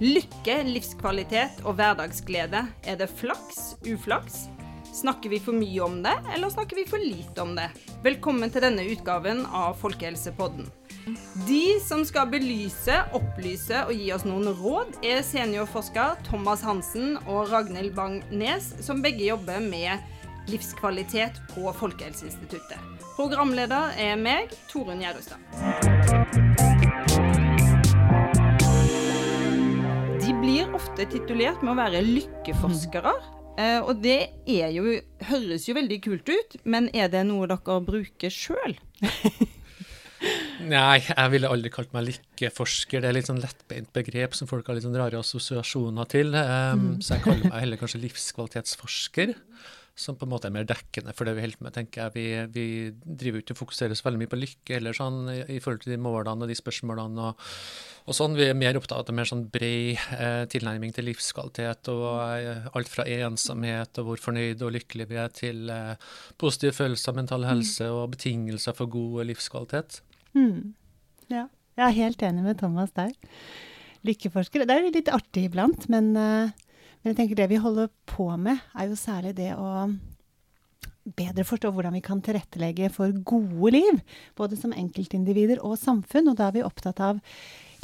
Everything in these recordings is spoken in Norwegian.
Lykke, livskvalitet og hverdagsglede. Er det flaks, uflaks? Snakker vi for mye om det, eller snakker vi for lite om det? Velkommen til denne utgaven av Folkehelsepodden. De som skal belyse, opplyse og gi oss noen råd, er seniorforsker Thomas Hansen og Ragnhild Bang-Nes, som begge jobber med livskvalitet på Folkehelseinstituttet. Programleder er meg, Torunn Gjerrustad. De blir ofte titulert med å være lykkeforskere. eh, Og det er jo, høres jo veldig kult ut, men er det noe dere bruker sjøl? Nei, jeg ville aldri kalt meg lykkeforsker. Det er litt sånn lettbeint begrep som folk har litt sånn rare assosiasjoner til. Um, Så jeg kaller meg heller kanskje livskvalitetsforsker, som på en måte er mer dekkende for det vi holder med, tenker jeg. Vi, vi driver ikke og fokuserer så veldig mye på lykke eller sånn i, i forhold til de målene og de spørsmålene og, og sånn. Vi er mer opptatt av mer sånn bred eh, tilnærming til livskvalitet og eh, alt fra ensomhet og hvor fornøyd og lykkelig vi er, til eh, positive følelser, mental helse og betingelser for god livskvalitet. Mm. Ja. Jeg er helt enig med Thomas der. Lykkeforskere. Det er litt artig iblant, men, eh, men jeg tenker det vi holder på med, er jo særlig det å bedre forstå hvordan vi kan tilrettelegge for gode liv. Både som enkeltindivider og samfunn. Og da er vi opptatt av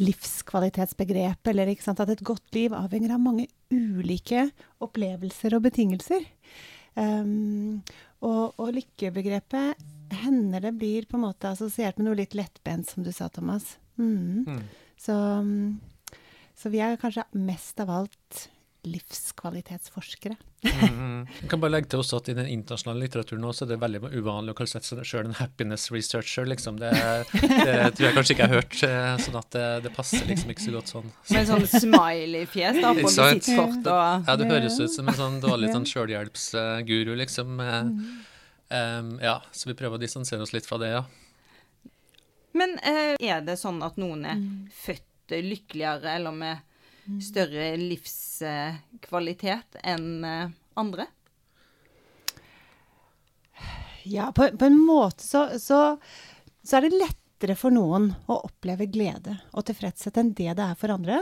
livskvalitetsbegrepet, eller ikke sant, at et godt liv avhenger av mange ulike opplevelser og betingelser. Um, og, og lykkebegrepet hender det blir på en måte assosiert med noe litt lettbent, som du sa, Thomas. Mm. Mm. Så, så vi er kanskje mest av alt livskvalitetsforskere. Mm. Jeg kan bare legge til også at I den internasjonale litteraturen også, så er det veldig uvanlig å kalle seg selv en happiness researcher. liksom. Det, det tror jeg kanskje ikke jeg har hørt, eh, sånn at det, det passer liksom ikke så godt sånn. Med sånn smiley-fjes da, på visittkort og Ja, Det høres ut som en sånn dårlig sånn sjølhjelpsguru, liksom. Mm. Um, ja, Så vi prøver å distansere oss litt fra det, ja. Men uh, er det sånn at noen er født lykkeligere eller med større livskvalitet enn eh, andre? Ja, på, på en måte så, så, så er det lettere for noen å oppleve glede og tilfredshet enn det det er for andre.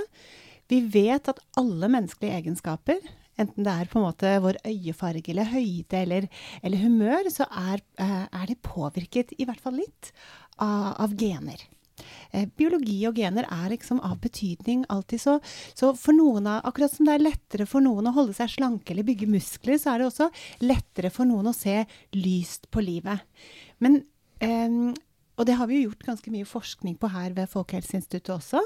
Vi vet at alle menneskelige egenskaper, enten det er på en måte vår øyefarge eller høyde eller, eller humør, så er, eh, er det påvirket i hvert fall litt av, av gener. Eh, biologi og gener er liksom av betydning alltid. Så, så for noen av, akkurat som det er lettere for noen å holde seg slanke eller bygge muskler, så er det også lettere for noen å se lyst på livet. Men eh, og det har vi jo gjort ganske mye forskning på her ved Folkehelseinstituttet også.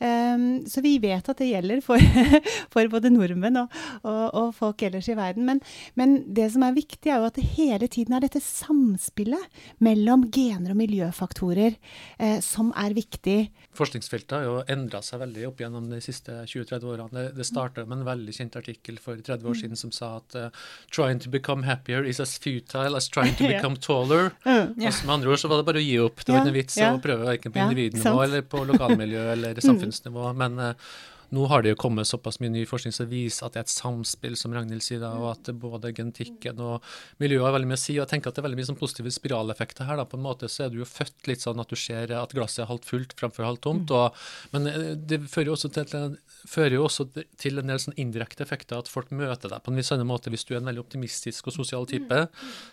Um, så vi vet at det gjelder for, for både nordmenn og, og, og, folk ellers i verden. Men, men, det som er viktig, er jo at det hele tiden er dette samspillet mellom gener og miljøfaktorer eh, som er viktig. Forskningsfeltet har jo endra seg veldig opp gjennom de siste 20-30 årene. Det, det starta med en veldig kjent artikkel for 30 år siden som sa at uh, 'trying to become happier is as futile as trying to become taller'. Mm. Ja. Altså, med andre ord så var det bare å gi opp. Det var ikke noe vits å prøve verken på individnivå sant. eller på lokalmiljø eller samfunnsnivå. Men uh, nå har det jo kommet såpass mye ny forskning som viser at det er et samspill, som Ragnhild sier, da, og at både genetikken og miljøet har veldig mye å si. Og jeg tenker at det er veldig mye sånn positive spiraleffekter her. da, På en måte så er du jo født litt sånn at du ser at glasset er halvt fullt framfor halvt tomt. Og, men eh, det fører jo også til, fører jo også til en del sånn indirekte effekter, at folk møter deg på en viss annen måte. Hvis du er en veldig optimistisk og sosial type,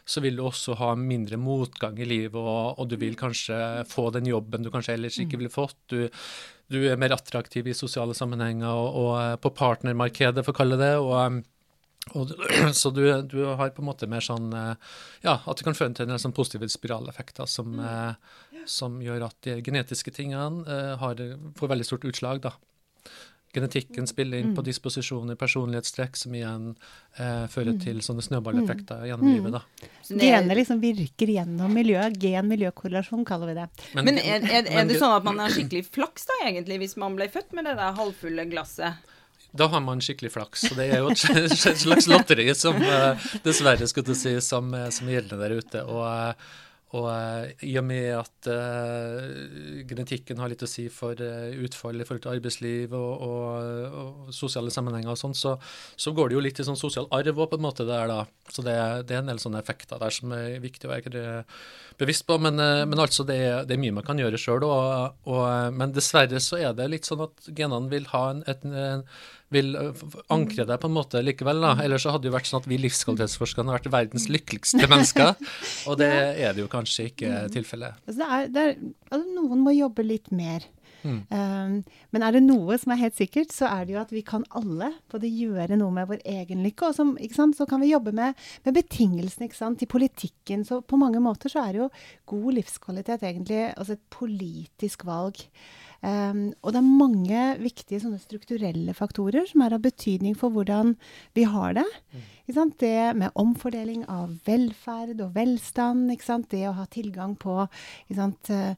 så vil du også ha mindre motgang i livet, og, og du vil kanskje få den jobben du kanskje ellers ikke ville fått. Du, du er mer attraktiv i sosiale sammenhenger og, og eh, på partnermarkedet, for å kalle det. og og, du- så du, du har på en måte mer sånn eh, Ja, at det kan føre til en sånn positive spiraleffekter som, eh, som gjør at de genetiske tingene eh, har, får veldig stort utslag, da. Genetikken spiller inn på disposisjoner, personlighetstrekk, som igjen eh, fører til sånne snøballeffekter gjennom livet, da. Er- Gener liksom virker gjennom miljøet. Gen-miljøkorrelasjon kaller vi det. Men er, er, er men det sånn at man har skikkelig flaks da, egentlig, hvis man ble født med det der halvfulle glasset? Da har man skikkelig flaks. og det er jo et et slags lotteri som eh, dessverre skulle du si, som, eh, som gjelder der ute. Og, eh, og eh, i og med at uh, genetikken har litt å si for uh, utfall i forhold til arbeidsliv og, og, og sosiale sammenhenger og sånn, så, så går det jo litt i sånn sosial arv òg, på en måte der, da. Så det, det er en del sånne effekter der som er viktig å være bevisst på. Men, uh, men altså, det det er, mye man kan gjøre sjøl. Men dessverre så er det litt sånn at genene vil ha en, et, en vil eh, ankre deg på en måte likevel. da. Ellers så hadde det jo vært sånn at vi livskvalitetsforskerne hadde vært verdens lykkeligste mennesker. Og det er det jo kanskje ikke mm. det er, altså, noen må jobbe litt mer. Mm. Um, men er det noe som er helt sikkert, så er det jo at vi kan alle både gjøre noe med vår egen lykke, og som, så kan vi jobbe med, med betingelsene i politikken. Så på mange måter så er jo god livskvalitet egentlig altså et politisk valg. Um, og det er mange viktige strukturelle faktorer som er av betydning for hvordan vi har det. Mm. Det med omfordeling av velferd og velstand. Det å ha tilgang på uh,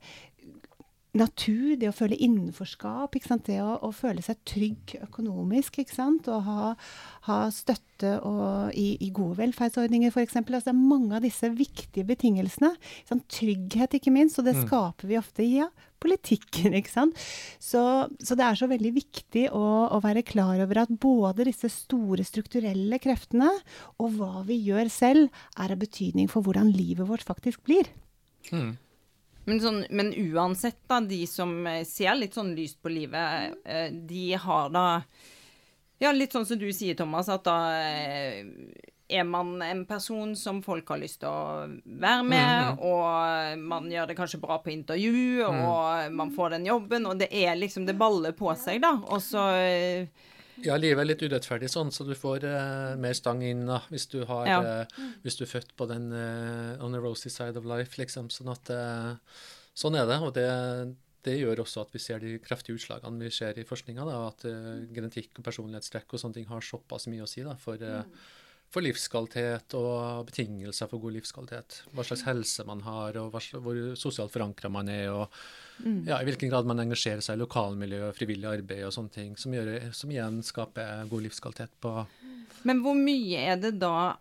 natur, det å føle innenforskap, det å, å, føle seg trygg økonomisk, og ha, ha støtte og, i, i, gode velferdsordninger f.eks. Altså, det er mange av disse viktige betingelsene. Trygghet, ikke minst, og det mm. skaper vi ofte i ja, politikken. ikke sant? Så, så, det er så veldig viktig å, å, være klar over at både disse store strukturelle kreftene og hva vi gjør selv, er av betydning for hvordan livet vårt faktisk blir. Mm. Men, sånn, men, uansett, da, de som eh, ser litt sånn lyst på livet, eh, de har da Ja, litt sånn som du sier, Thomas, at da eh, er man en person som folk har lyst til å være med, mm. og man gjør det kanskje bra på intervju, mm. og man får den jobben, og det er liksom Det baller på seg, da. Og så ja, livet er litt urettferdig sånn, så du får uh, mer stang inn da, hvis du, har, ja. uh, hvis du er født på den uh, on the rosy side of life, liksom. Sånn at Sånn er det. Og det, det, gjør også at vi ser de kraftige utslagene vi ser i forskninga. At genetikk og personlighetstrekk og sånne ting har såpass mye å si da, for mm for livskvalitet og betingelser for god livskvalitet. Hva slags helse man har, og hvor sosialt forankra man er, og mm. ja, i hvilken grad man engasjerer seg i lokalmiljø, frivillig arbeid og sånne ting, som, gjør, som igjen skaper god livskvalitet. på Men hvor mye er det da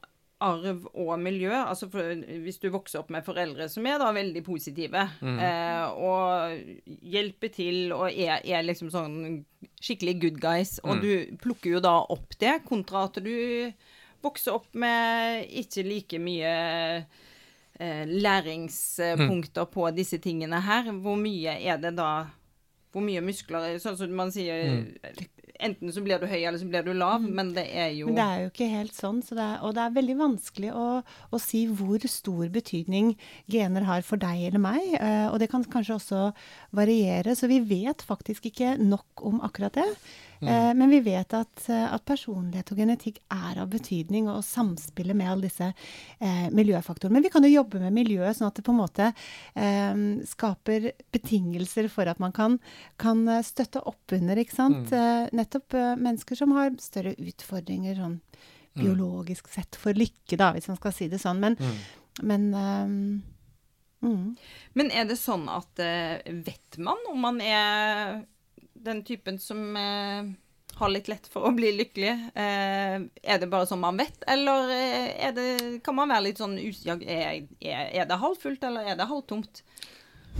arv og miljø. Altså for, hvis du vokser opp med foreldre som er da veldig positive, mm. eh, og hjelper til og er, er, liksom sånn skikkelig good guys, og mm. du plukker jo da opp det, kontra at du vokse opp med ikke like mye eh, læringspunkter på disse tingene her. Hvor mye er det da Hvor mye muskler Sånn som man sier mm. Enten så blir du høy, eller så blir du lav, mm. men det er jo Men det er jo ikke helt sånn. Så det er, og det er veldig vanskelig å, å, si hvor stor betydning gener har for deg eller meg. Uh, og det kan kanskje også variere. Så vi vet faktisk ikke nok om akkurat det. Mm. Eh, men vi vet at, eh, at, personlighet og genetikk er av betydning, og samspillet med alle disse eh, miljøfaktorene. Men vi kan jo jobbe med miljøet, sånn at det på en måte eh, skaper betingelser for at man kan, kan støtte opp under ikke sant? Mm. Eh, nettopp eh, mennesker som har større utfordringer sånn mm. biologisk sett for lykke, da, hvis man skal si det sånn. Men, mm. men mm. Men er det sånn at vet man om man er den typen som eh, har litt lett for å bli lykkelig. Eh, er det bare sånn man vet, eller eh, det, kan man være litt sånn usikker er, er, er, det halvfullt, eller er det halvtomt?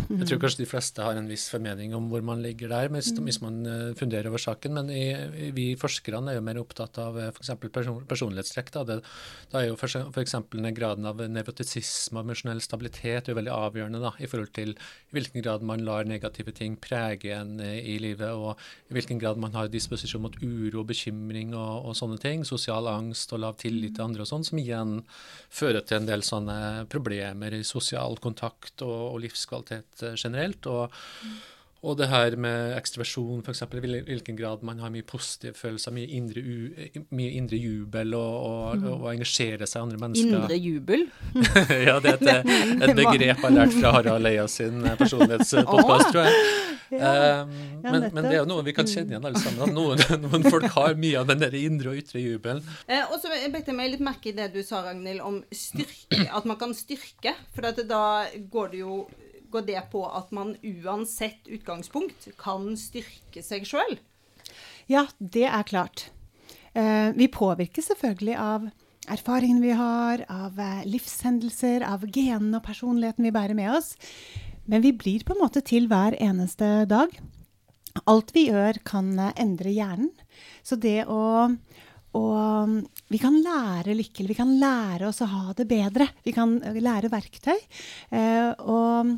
Jeg tror kanskje de fleste har en viss formening om hvor man ligger der, hvis, mm. hvis man uh, funderer over saken. Men i, vi forskerne er jo mer opptatt av uh, f.eks. Person, personlighetstrekk. Da. Det, da er jo f.eks. graden av nevrotisisme og emosjonell stabilitet er veldig avgjørende da, i forhold til i hvilken grad man lar negative ting prege en uh, i livet, og i hvilken grad man har disposisjon mot uro, bekymring og, og sånne ting. Sosial angst og lav tillit til andre og sånn, som igjen fører til en del sånne problemer i sosial kontakt og, og livskvalitet eh, generelt. og og det her med ekstroversjon, f.eks. I hvilken grad man har mye positive følelser, mye indre, u, mye indre jubel og, og, mm. og, engasjere seg i andre mennesker. Indre jubel? ja, det er et, et begrep jeg har lært fra Harald Leia sin eh, personlighetspodkast, tror jeg. Um, men, men, det er jo noe vi kan kjenne igjen alle sammen. Noen, noen folk har mye av den der indre og ytre jubelen. Eh, og så bet jeg meg litt merke i det du sa, Ragnhild, om styrke. At man kan styrke. For da går det jo går det på at man uansett utgangspunkt kan styrke seg sjøl? Ja, det er klart. Uh, vi påvirkes selvfølgelig av erfaringene vi har, av uh, livshendelser, av genene og personligheten vi bærer med oss. Men vi blir på en måte til hver eneste dag. Alt vi gjør, kan uh, endre hjernen. Så det å og um, vi kan lære lykke, vi kan lære oss å ha det bedre. Vi kan lære verktøy. Eh, og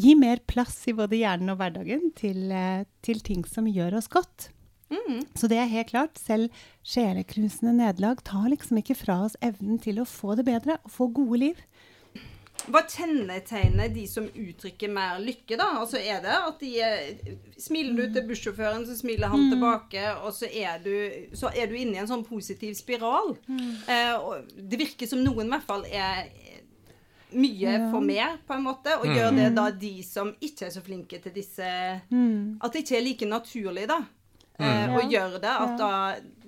gi mer plass i både hjernen og hverdagen til, eh, til ting som gjør oss godt. Mm. Så det er helt klart. Selv sjelekrusende nederlag tar liksom ikke fra oss evnen til å få det bedre og få gode liv. Hva kjennetegner de som uttrykker mer lykke, da? Altså Er det at de er, Smiler du til bussjåføren, så smiler han mm. tilbake, og så er, du, så er du inne i en sånn positiv spiral. Mm. Eh, og det virker som noen i hvert fall er mye ja. for mer, på en måte. Og mm. gjør det da de som ikke er så flinke til disse mm. At det ikke er like naturlig, da. Eh, mm. Og gjør det at da Mm,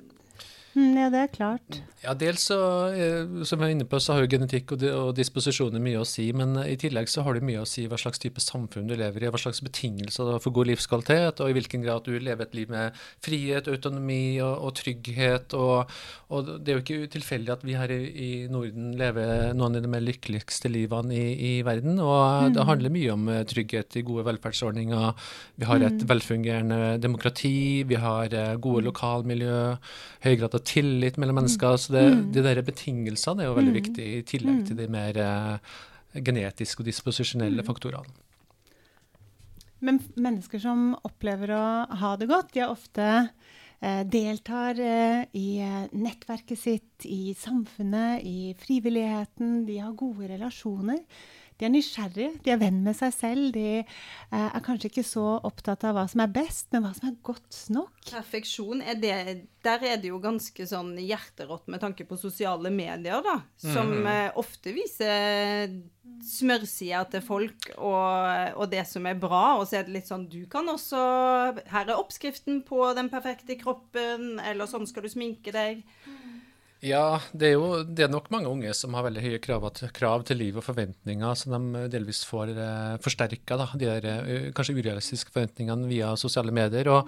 ja, det er klart. Ja, Dels så, eh, som jeg er inne på, så har jo genetikk og, og disposisjoner mye å si. Men eh, i tillegg så har det mye å si hva slags type samfunn du lever i, hva slags betingelser du har for god livskvalitet, og i hvilken grad du lever et liv med frihet, autonomi og, og trygghet. Og, og, det er jo ikke tilfeldig at vi her i, i, Norden lever noen av de mer lykkeligste livene i, i verden. Og mm. det handler mye om eh, trygghet i gode velferdsordninger. Vi har et mm. velfungerende demokrati, vi har gode lokalmiljø, høy grad av tillit mellom mennesker. Så det, mm. de der betingelsene er jo veldig mm. viktig, i tillegg til mm. de mer uh, genetiske og disposisjonelle faktorene. Men mennesker som opplever å ha det godt, de er ofte eh, deltar eh, i eh, nettverket sitt, i samfunnet, i frivilligheten. De har gode relasjoner. De er nysgjerrige, de er venn med seg selv. De eh, er kanskje ikke så opptatt av hva som er best, men hva som er godt nok. Perfeksjon, er det, der er det jo ganske sånn hjerterått med tanke på sosiale medier, da. Som mm. eh, ofte viser smørsider til folk og, og, det som er bra. Og så er det litt sånn Du kan også Her er oppskriften på den perfekte kroppen, eller sånn skal du sminke deg. Ja, det er jo det er nok mange unge som har veldig høye krav, krav til liv og forventninger, som de delvis får eh, forsterka, de eh, kanskje urealistiske forventningene via sosiale medier. og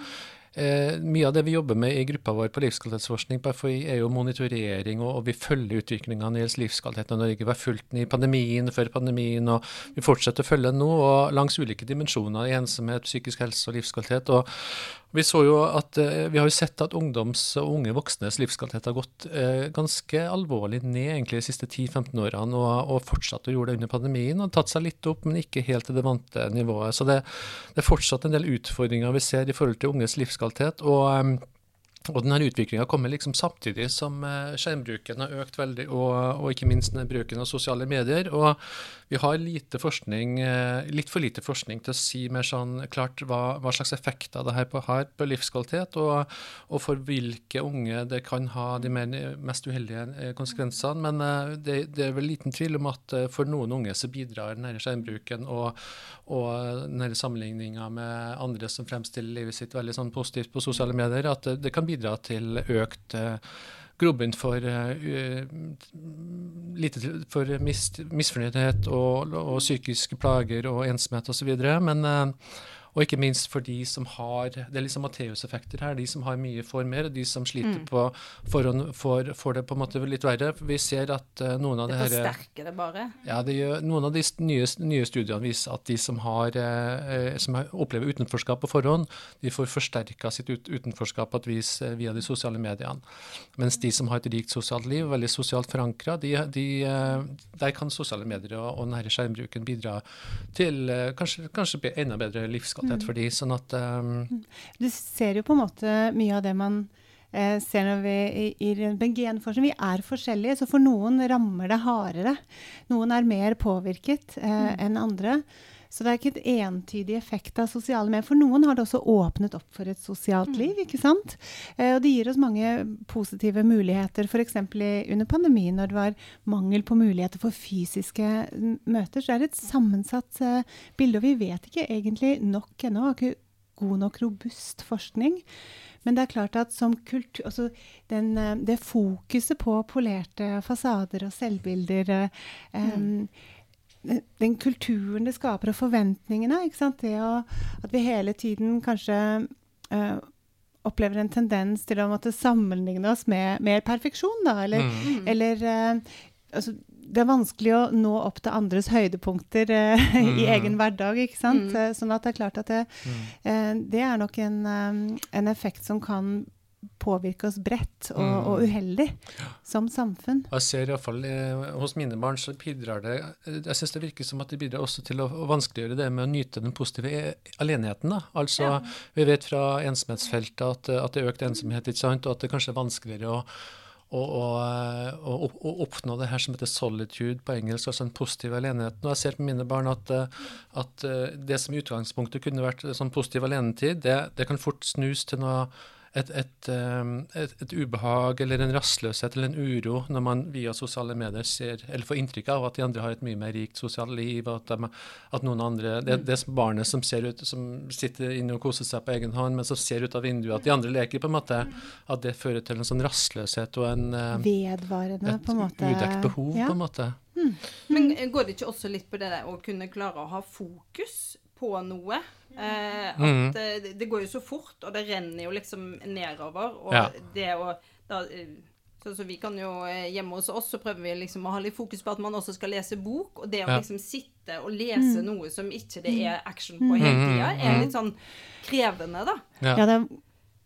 Eh, mye av det vi jobber med i gruppa vår på livskvalitetsforskning på FHI, er jo monitorering, og, og vi følger utviklinga når det livskvalitet i Norge. Vi har fulgt den i pandemien, før pandemien, og vi fortsetter å følge den nå. og Langs ulike dimensjoner, i ensomhet, psykisk helse og livskvalitet. og vi så jo at eh, vi har jo sett at ungdoms og unge voksnes livskvalitet har gått eh, ganske alvorlig ned egentlig de siste 10-15 årene, og, og fortsatt å gjøre det under pandemien. og Tatt seg litt opp, men ikke helt til det vante nivået. Så det, det er fortsatt en del utfordringer vi ser i forhold til unges livskvalitet. Og um, og denne utviklinga kommer liksom samtidig som eh, skjermbruken har økt veldig, og, og, ikke minst bruken av sosiale medier. Og vi har lite forskning, eh, litt for lite forskning til å si mer sånn klart hva, hva slags effekter det her har på livskvalitet, og, og, for hvilke unge det kan ha de mer, mest uheldige eh, konsekvensene. Men det, det, er vel liten tvil om at for noen unge så bidrar denne skjermbruken og, og denne sammenligninga med andre som fremstiller livet sitt veldig sånn positivt på sosiale medier, at det, det kan bidra bidra til økt uh, grobunn for, lite, for mis, misfornøydhet og, og, psykiske plager og ensomhet osv. Men uh, og ikke minst for de som har Det er liksom Matteus-effekter her. De som har mye, får mer. De som sliter mm. på forhånd, får, får, det på en måte litt verre. Vi ser at uh, noen av det, det forsterker det bare? Ja, det gjør, noen av de nye, nye, studiene viser at de som, har, uh, som opplever utenforskap på forhånd, de får forsterka sitt ut, utenforskap på et vis uh, via de sosiale mediene. Mens de som har et rikt sosialt liv, veldig sosialt forankra, de, de, der kan sosiale medier og, og denne skjermbruken bidra til kanskje, kanskje enda bedre livskvalitet kvalitet mm. for de, sånn at um, Du ser jo på en måte mye av det man eh, ser når vi i, i genforskning. Vi er forskjellige, så for noen rammer det hardere. Noen er mer påvirket eh, mm. enn andre. Så det er ikke et entydig effekt av sosiale medier. For noen har det også åpnet opp for et sosialt mm. liv. ikke sant? Eh, og det gir oss mange positive muligheter. F.eks. under pandemien, når det var mangel på muligheter for fysiske møter. Så er det et sammensatt eh, bilde. Og vi vet ikke egentlig nok ennå. Har ikke god nok robust forskning. Men det er klart at som kultur, altså den, eh, det fokuset på polerte fasader og selvbilder um, mm den kulturen det skaper, og forventningene. Det å, at vi hele tiden kanskje uh, opplever en tendens til å måtte sammenligne oss med mer perfeksjon, da. Eller, mm. eller uh, altså, det er vanskelig å nå opp til andres høydepunkter uh, mm. i egen hverdag. ikke sant? Mm. Sånn at det er klart at det, mm. det er nok en, um, en, effekt som kan påvirke oss bredt og, mm. og uheldig som samfunn. Jeg ser iallfall eh, hos mine barn så bidrar det Jeg syns det virker som at det bidrar også til å, å vanskeliggjøre det med å nyte den positive e, alenheten. Da. Altså, ja. Vi vet fra ensomhetsfeltet at, at det er økt ensomhet, ikke sant? og at det kanskje er vanskeligere å å, oppnå det her som heter solitude på engelsk, altså den positive alenheten. Og jeg ser på mine barn at, at det som i utgangspunktet kunne vært sånn positiv alenetid, det, det kan fort snus til noe et, et, et, et, ubehag eller en rastløshet eller en uro når man via sosiale medier ser, eller får inntrykk av at de andre har et mye mer rikt sosialt liv. At, de, at noen andre, det, det er barnet som, ser ut, som sitter inne og koser seg på egen hånd, men som ser ut av vinduet at de andre leker, på en måte, at det fører til en sånn rastløshet og en Vedvarende, på en måte. Udekt behov, ja. på en måte. Mm. Men går det ikke også litt på det der å kunne klare å ha fokus på noe? Eh, at mm. det, det, går jo så fort, og det renner jo liksom nedover. Og ja. det å da, eh, så, så vi kan jo eh, Hjemme hos oss så prøver vi liksom å ha litt fokus på at man også skal lese bok. Og det å ja. liksom sitte og lese mm. noe som ikke det er action på hele mm. tida, er litt sånn krevende, da. Ja, ja det,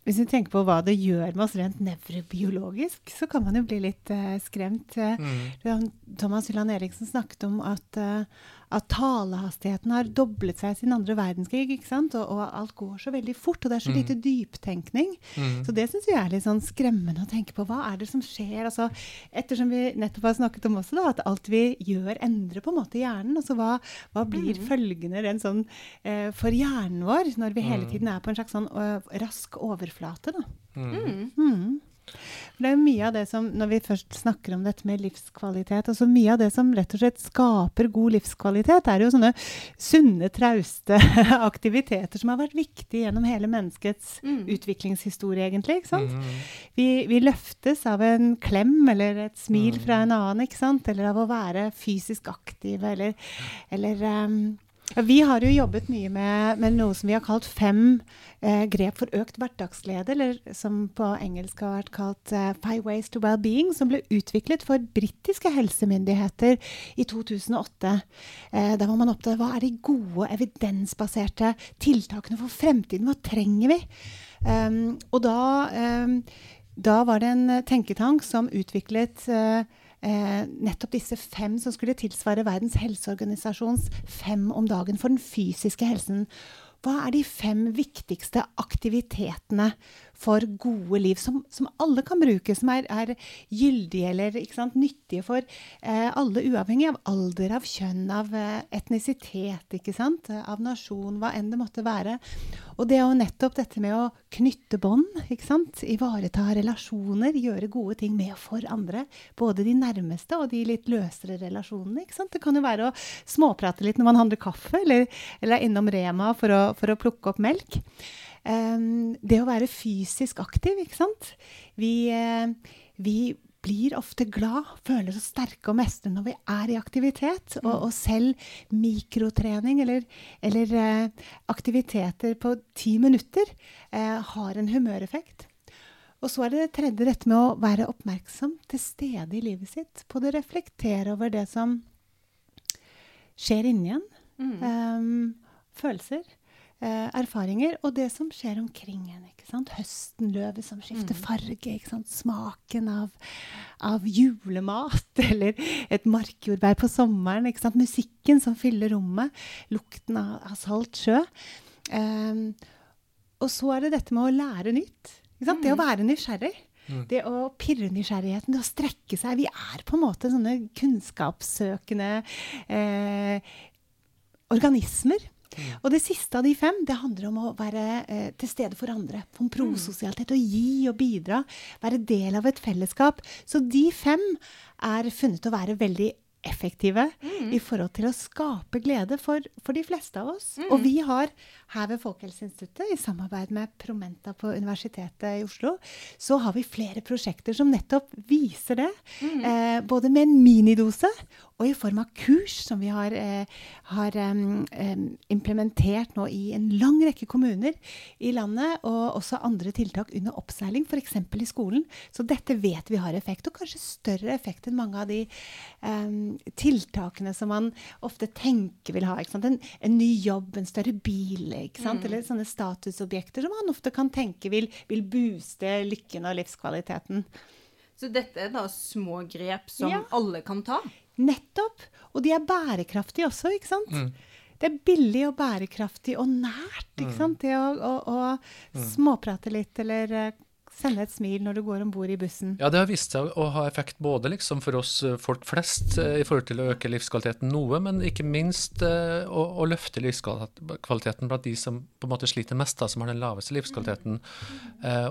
hvis vi tenker på hva det gjør med oss rent nevrobiologisk, så kan man jo bli litt uh, skremt. Mm. Thomas Hylland Eriksen snakket om at uh, at talehastigheten har doblet seg siden andre verdenskrig. ikke sant? Og, og, alt går så veldig fort, og det er så lite mm. dyptenkning. Mm. Så det syns jeg er litt sånn skremmende å tenke på. Hva er det som skjer? Altså, ettersom vi nettopp har snakket om også da, at alt vi gjør, endrer på en måte hjernen. Altså, hva, hva blir mm. følgende rent sånn eh, for hjernen vår når vi hele mm. tiden er på en slags sånn uh, rask overflate? da? Mm. Det er mye av det som, Når vi først snakker om dette med livskvalitet altså Mye av det som rett og slett skaper god livskvalitet, er jo sånne sunne, trauste aktiviteter som har vært viktige gjennom hele menneskets mm. utviklingshistorie, egentlig. ikke sant? Mm. Vi, vi, løftes av en klem eller et smil mm. fra en annen, ikke sant? eller av å være fysisk aktive, eller, eller um, vi har jo jobbet mye med, med, noe som vi har kalt fem eh, grep for økt hverdagsglede, eller som på engelsk har vært kalt eh, Five Ways to Wellbeing, som ble utviklet for britiske helsemyndigheter i 2008. Eh, da var man opptatt av hva er de gode, evidensbaserte tiltakene for fremtiden, hva trenger vi? Um, og da, um, da, var det en tenketank som utviklet uh, eh, nettopp disse fem som skulle tilsvare Verdens helseorganisasjons fem om dagen for den fysiske helsen. Hva er de fem viktigste aktivitetene for gode liv, som, som alle kan bruke, som er, er gyldige eller sant, nyttige for eh, alle, uavhengig av alder, av kjønn, av eh, etnisitet, av nasjon, hva enn det måtte være. Og det er jo nettopp dette med å knytte bånd, ivareta relasjoner, gjøre gode ting med og for andre. Både de nærmeste og de litt løsere relasjonene. Det kan jo være å småprate litt når man handler kaffe, eller, eller er innom Rema for å, for å plukke opp melk. Det å være fysisk aktiv, ikke sant. Vi, uh, vi, blir ofte glad, føler oss sterke og mestre når vi er i aktivitet. Og, mm. og selv mikrotrening eller, eller eh, aktiviteter på ti minutter eh, har en humøreffekt. Og så er det det tredje, dette med å være oppmerksom til stede i livet sitt. På det reflektere over det som skjer inni en. Mm. Um, følelser eh, erfaringer, og det som skjer omkring en. ikke sant? Høstenløvet som skifter mm. farge. ikke sant? Smaken av, av, julemat, eller et markjordbær på sommeren. ikke sant? Musikken som fyller rommet. Lukten av, av salt sjø. Eh, og så er det dette med å lære nytt. ikke sant? Det å mm. være nysgjerrig. Mm. Det å pirre nysgjerrigheten, det å strekke seg. Vi er på en måte sånne kunnskapssøkende eh, organismer. Mm. Og det siste av de fem det handler om å være eh, til stede for andre. Om prososialitet. Å gi og bidra. Være del av et fellesskap. Så de fem er funnet å være veldig effektive mm. i forhold til å skape glede for, for de fleste av oss. Mm. Og vi har her ved Folkehelseinstituttet, i samarbeid med Promenta på Universitetet i Oslo, så har vi flere prosjekter som nettopp viser det. Mm. Eh, både med en minidose og i form av kurs som vi har, eh, har um, implementert nå i en lang rekke kommuner i landet, og også andre tiltak under oppseiling, f.eks. i skolen. Så dette vet vi har effekt, og kanskje større effekt enn mange av de um, tiltakene som man ofte tenker vil ha. En, en, ny jobb, en større bil, mm. eller sånne statusobjekter som man ofte kan tenke vil, vil booste lykken og livskvaliteten. Så dette er da små grep som ja. alle kan ta? Nettopp. Og de er bærekraftige også, ikke sant. Mm. Det er billig og bærekraftig og nært. ikke mm. sant? Det å, å, å mm. småprate litt eller eh, sende et smil når du går om bord i bussen. Ja, det har vist seg å ha effekt både liksom for oss eh, folk flest eh, i forhold til å øke livskvaliteten noe, men ikke minst eh, å, å, løfte livskvaliteten blant de som på en måte sliter mest, da, som har den laveste livskvaliteten,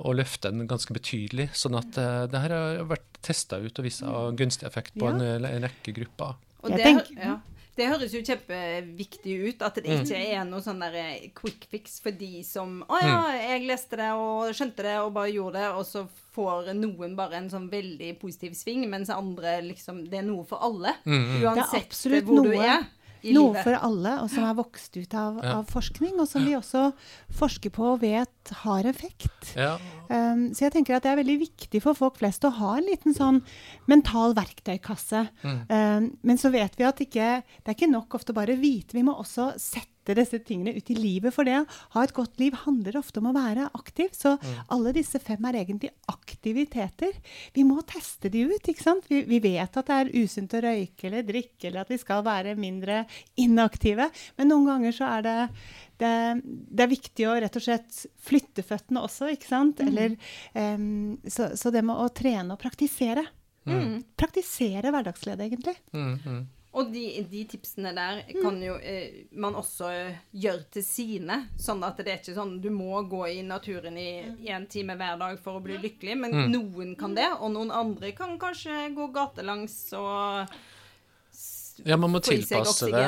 og løfte den ganske betydelig. Sånn at det her har vært testa ut og vist seg å ha gunstig effekt på ja. en, en, rekke grupper. Og det, ja. Det høres jo kjempeviktig ut, at det mm. ikke er noe sånn der eh, quick fix for de som Å ja, mm. jeg leste det og skjønte det og bare gjorde det, og så får noen bare en sånn veldig positiv sving, mens andre liksom Det er noe for alle. Mm, Uansett hvor noe. du er noe livet. for alle, og som er vokst ut av, av, forskning, og som vi også forsker på og vet har effekt. Ja. Um, så jeg tenker at det er veldig viktig for folk flest å ha en liten sånn mental verktøykasse. Mm. Um, men så vet vi at ikke, det er ikke nok ofte bare å vite, vi må også sette disse tingene ut i livet. For det ha et godt liv handler ofte om å være aktiv. Så mm. alle disse fem er egentlig aktiviteter. Vi må teste de ut. ikke sant? Vi, vi, vet at det er usunt å røyke eller drikke, eller at vi skal være mindre inaktive. Men noen ganger så er det det, det, er viktig å rett og slett flytte føttene også, ikke sant? Mm. Eller, um, så, så, det med å trene og praktisere. Mm. Praktisere hverdagsglede, egentlig. Mm, mm. Og de, de, tipsene der kan jo eh, man også gjøre til sine. Sånn at det er ikke sånn du må gå i naturen i én time hver dag for å bli lykkelig. Men mm. noen kan det, og noen andre kan kanskje gå gatelangs og ja, man må tilpasse det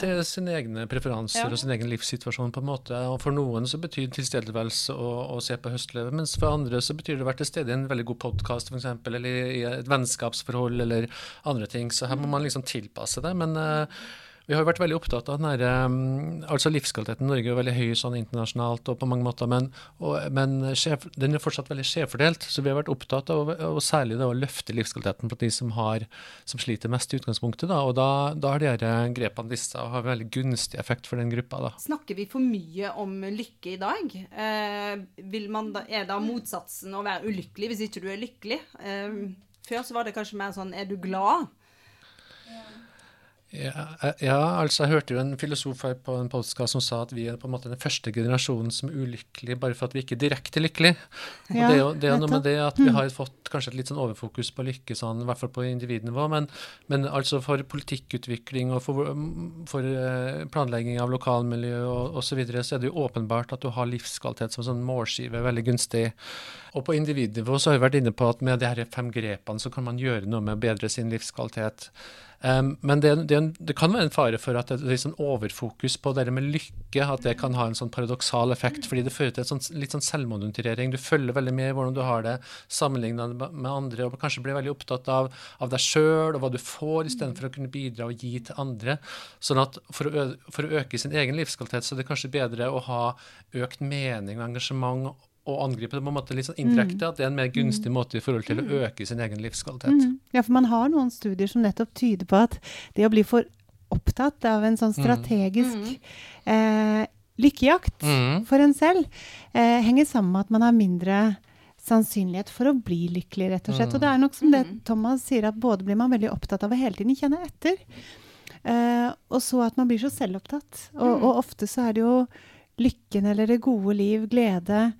til sine egne preferanser ja. og sin egen livssituasjon. på en måte. Og For noen så betyr tilstedeværelse å, å se på høstløvet, mens for andre så betyr det å være til stede i en veldig god podkast f.eks., eller i et vennskapsforhold eller andre ting. Så her må man liksom tilpasse det. men uh, vi har jo vært veldig opptatt av den her, altså Livskvaliteten i Norge er veldig høy sånn internasjonalt og på mange måter, men, og, men sjef, den er fortsatt veldig skjevfordelt. Så vi har vært opptatt av og særlig det å løfte livskvaliteten på de som, har, som sliter mest i utgangspunktet. Da, og da, da har de her grepene vist seg å ha veldig gunstig effekt for den gruppa. Da. Snakker vi for mye om lykke i dag? Eh, da, er da motsatsen å være ulykkelig hvis ikke du er lykkelig? Eh, før så var det kanskje mer sånn er du glad? Ja, ja, altså jeg hørte jo en filosof her på en podkast som sa at vi er på en måte den første generasjonen som er ulykkelig bare for at vi ikke er direkte lykkelige. Og ja, det er jo det er noe med det at vi mm. har fått kanskje et litt sånn overfokus på lykke, sånn, i hvert fall på individnivå, men, men altså for politikkutvikling og for, for eh, planlegging av lokalmiljø og osv. Så, videre, så er det jo åpenbart at du har livskvalitet som sånn målskive veldig gunstig. Og på individnivå så har vi vært inne på at med de her fem grepene så kan man gjøre noe med å bedre sin livskvalitet. Um, men det, det, det, kan være en fare for at det er sånn overfokus på det med lykke, at det kan ha en sånn paradoksal effekt, fordi det fører til sånn, litt sånn selvmonitorering. Du følger veldig med i hvordan du har det sammenlignet med andre, og kanskje blir veldig opptatt av, av deg sjøl og hva du får, istedenfor å kunne bidra og gi til andre. Sånn at for å, for å øke sin egen livskvalitet, så er det kanskje bedre å ha økt mening og engasjement å angripe det på en måte litt sånn indirekte, mm. at det er en mer gunstig måte i forhold til å mm. øke sin egen livskvalitet. Mm. Ja, for man har noen studier som nettopp tyder på at det å bli for opptatt av en sånn mm. strategisk mm. eh, lykkejakt mm. for en selv, eh, henger sammen med at man har mindre sannsynlighet for å bli lykkelig, rett og slett. Og det er nok som det Thomas sier, at både blir man veldig opptatt av å hele tiden kjenne etter, eh, og så at man blir så selvopptatt. Og, og ofte så er det jo lykken eller det gode liv, glede,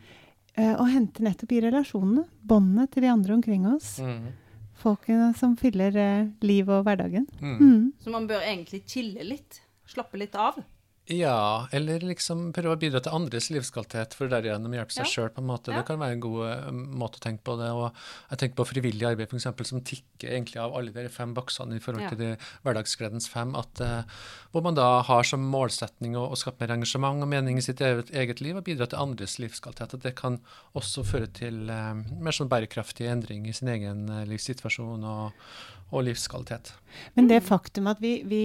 og hente nettopp i relasjonene. Båndet til de andre omkring oss. Mm. Folkene som fyller eh, livet og hverdagen. Mm. Mm. Så man bør egentlig chille litt? Slappe litt av? Ja, eller liksom prøve å bidra til andres livskvalitet, for derigjennom hjelpe seg ja. sjøl på en måte. Ja. Det kan være en god uh, måte å tenke på det. Og jeg tenker på frivillig arbeid, f.eks., som tikker egentlig av alle de fem boksene i forhold ja. til de hverdagsgledens fem. At, uh, hvor man da har som målsetning å, å, skape mer engasjement og mening i sitt eget, eget liv, og bidra til andres livskvalitet. At det kan også føre til uh, mer sånn bærekraftig endring i sin egen livssituasjon og, og livskvalitet. Men det faktum at vi, vi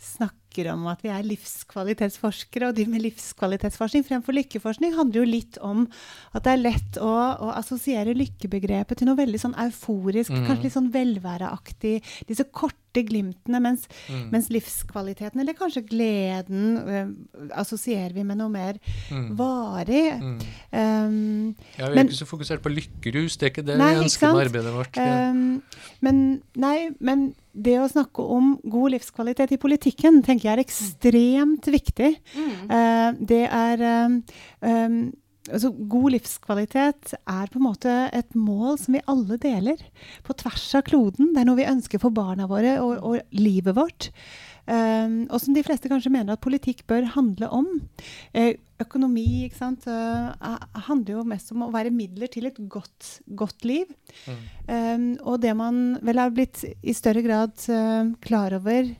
snakker om at vi er livskvalitetsforskere og driver med livskvalitetsforskning fremfor lykkeforskning, handler jo litt om at det er lett å, å assosiere lykkebegrepet til noe veldig sånn euforisk, mm. kanskje litt sånn velværeaktig. Disse korte glimtene, mens, mm. mens, livskvaliteten, eller kanskje gleden, øh, assosierer vi med noe mer mm. varig. Um, ja, Vi er men, ikke så fokusert på lykkerus, det er ikke det nei, vi ønsker med arbeidet vårt. Um, men, nei, men det å snakke om god livskvalitet i politikken tenker jeg er ekstremt viktig. Mm. Uh, det er um, altså, god livskvalitet er på en måte et mål som vi alle deler. På tvers av kloden. Det er noe vi ønsker for barna våre og, og livet vårt. Um, og som de fleste kanskje mener at politikk bør handle om. Uh, økonomi ikke sant, uh, handler jo mest om å være midler til et godt, godt liv. Mm. Um, og det man vel har blitt i større grad uh, klar over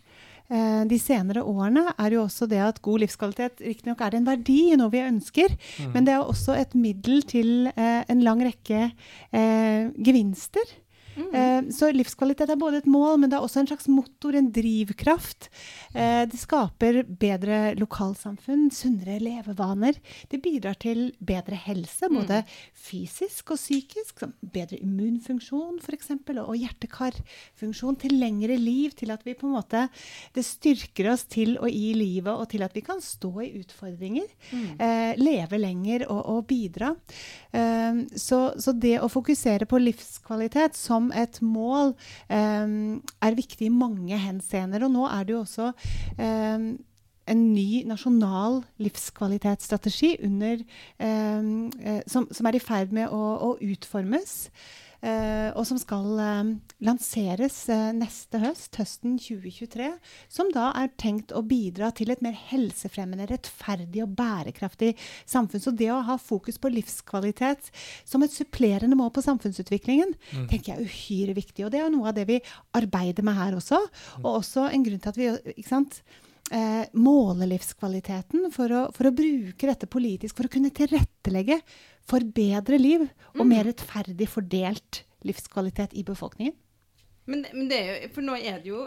de senere årene, er jo også det at god livskvalitet riktignok er en verdi, noe vi ønsker, mm. men det er også et middel til en lang rekke eh, gevinster. Mm. så livskvalitet er både et mål, men det er også en slags motor, en drivkraft. Eh, det skaper bedre lokalsamfunn, sunnere levevaner. Det bidrar til bedre helse, mm. både fysisk og psykisk. Bedre immunfunksjon f.eks., og hjerte-kar-funksjon til lengre liv. Til at vi på en måte Det styrker oss til å gi livet, og til at vi kan stå i utfordringer. Mm. Eh, leve lenger og, og bidra. Eh, så, så det å fokusere på livskvalitet som et mål um, er viktig i mange henseender. Og nå er det jo også um, en ny nasjonal livskvalitetsstrategi under, um, som, som, er i ferd med å, å utformes. Uh, og som skal uh, lanseres uh, neste høst, høsten 2023. Som da er tenkt å bidra til et mer helsefremmende, rettferdig og bærekraftig samfunn. Så det å ha fokus på livskvalitet som et supplerende mål på samfunnsutviklingen, mm. tenker jeg er uhyre viktig. Og det er noe av det vi arbeider med her også. Mm. Og også en grunn til at vi ikke sant, eh, måle livskvaliteten, for å, for å, bruke dette politisk, for å kunne tilrettelegge for bedre liv og mm. mer rettferdig fordelt livskvalitet i befolkningen. Men, men det er jo, for nå er det jo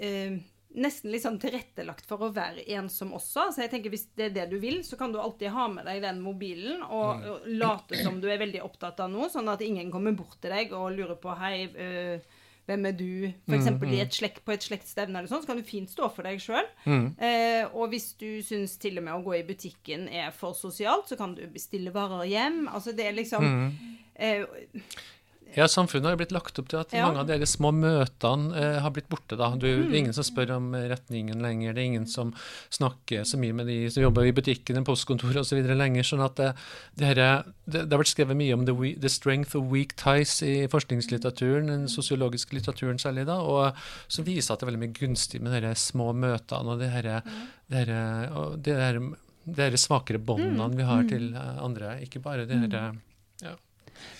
eh, nesten litt sånn tilrettelagt for å være ensom også. Så jeg tenker hvis det er det du vil, så kan du alltid ha med deg den mobilen og, mm. og late som du er veldig opptatt av noe, sånn at ingen kommer bort til deg og lurer på hei, øh, hvem er du? F.eks. Mm, mm. Slekt, på et slektsstevne eller sånn, så kan du fint stå for deg sjøl. Mm. Eh, og hvis du syns til og med å gå i butikken er for sosialt, så kan du bestille varer hjem. Altså det er liksom mm. eh, ja, samfunnet har jo blitt lagt opp til at ja. mange av de små møtene eh, har blitt borte. da. Du, mm. Det er ingen som spør om retningen lenger, det er ingen som snakker så mye med de som jobber i butikken, postkontor osv. lenger. sånn at det, det, her, det, det, har vært skrevet mye om the, we, the, strength of weak ties i forskningslitteraturen, den sosiologiske litteraturen særlig, da, og som viser at det er veldig mye gunstig med de små møtene og det her, det her, og det her, det her svakere båndene mm. vi har mm. til andre, ikke bare det her mm.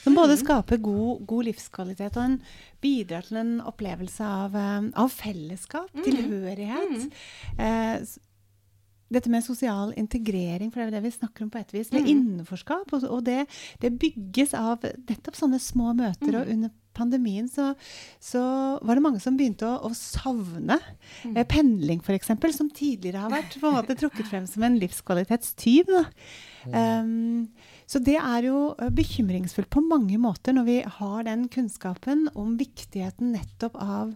Som både skaper god, god, livskvalitet og en bidrar til en opplevelse av, um, av fellesskap, mm. tilhørighet. Mm. Eh, dette med sosial integrering, for det er jo det vi snakker om på et vis, Det mm. innenforskap. Og, og det, det, bygges av nettopp sånne små møter. Og mm. under pandemien så, så, var det mange som begynte å, å savne mm. eh, pendling, f.eks., som tidligere har vært på en måte trukket frem som en livskvalitetstyv. Um, så det er jo eh, bekymringsfullt på mange måter når vi har den kunnskapen om viktigheten nettopp av,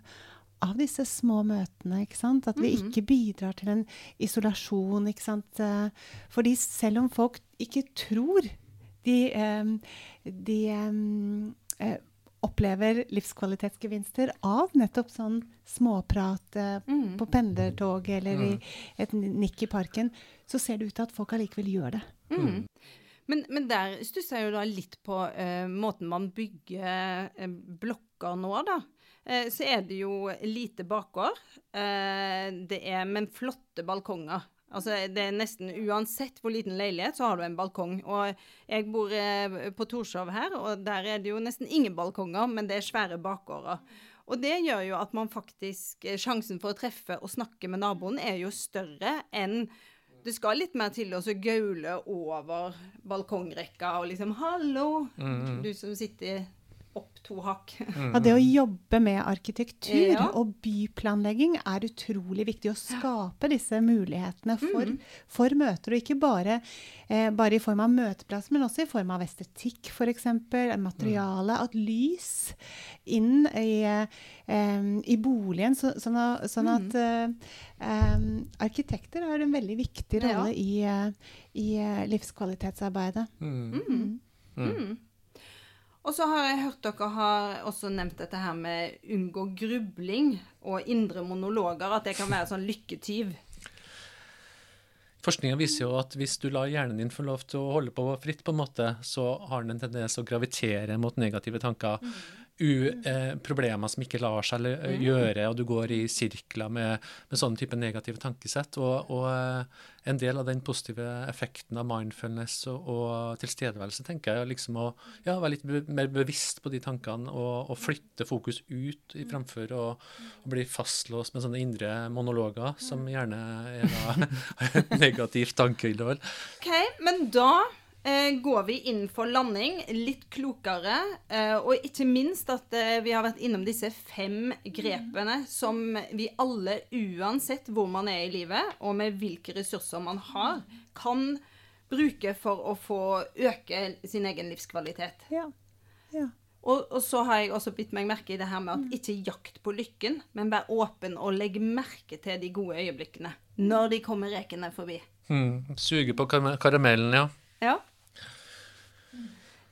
av disse små møtene. ikke sant? At vi mm. ikke bidrar til en isolasjon. ikke sant? Eh, fordi selv om folk ikke tror de, de opplever livskvalitetsgevinster av nettopp sånn småprat mm. på pendlertoget eller i et nikk i parken, så ser det ut til at folk allikevel gjør det. Mm. Men, men, der stusser jeg jo da litt på uh, måten man bygger uh, blokker nå, da. Uh, så er det jo lite bakgård. det er, men flotte balkonger. Altså, det er nesten Uansett hvor liten leilighet, så har du en balkong. Og jeg bor på Torshov her, og der er det jo nesten ingen balkonger, men det er svære bakgårder. Og det gjør jo at man faktisk Sjansen for å treffe og snakke med naboen er jo større enn det skal litt mer til å gaule over balkongrekka og liksom 'Hallo, mm. du som sitter opp to hakk. Ja, det å jobbe med arkitektur Ja. og byplanlegging er utrolig viktig. Å skape disse mulighetene for, for møter, og ikke bare, eh, bare i form av møteplass, men også i form av estetikk, f.eks. Materiale. At lys inn i, eh, i boligen, så, sånn, at- sånn at eh, eh, arkitekter har en veldig viktig Ja. rolle i, livskvalitetsarbeidet. Mm. Mm. Mm. Og så har jeg hørt dere har også nevnt dette her med unngå grubling og indre monologer, at det kan være sånn lykketyv. Forskninga viser jo at hvis du lar hjernen din få lov til å holde på fritt, på en måte, så har den en tendens å gravitere mot negative tanker. U, eh, problemer som ikke lar seg gjøre, og du går i sirkler med, med sånne type negative tankesett. Og, og eh, en del av den positive effekten av mindfulness og, og tilstedeværelse, tenker jeg, er liksom å ja, være litt be mer bevisst på de tankene og, og flytte fokus ut i fremfor å, bli fastlåst med sånne indre monologer, som gjerne er da negativt tankeinnhold. Okay, men da eh, går vi inn for landing litt klokere, eh, og ikke minst at eh, vi har vært innom disse fem grepene som vi alle, uansett hvor man er i livet, og med hvilke ressurser man har, kan bruke for å få øke sin egen livskvalitet. Ja. ja. Og, og så har jeg også bitt meg merke i det her med at ikke jakt på lykken, men vær åpen og legg merke til de gode øyeblikkene når de kommer rekende forbi. Mm, Suge på kar karamellen, ja. Ja.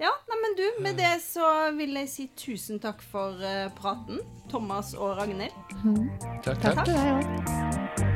Ja, nei, men du, med det så vil jeg si tusen takk for eh, praten, Thomas og Ragnhild. Takk, Takk takk. deg òg.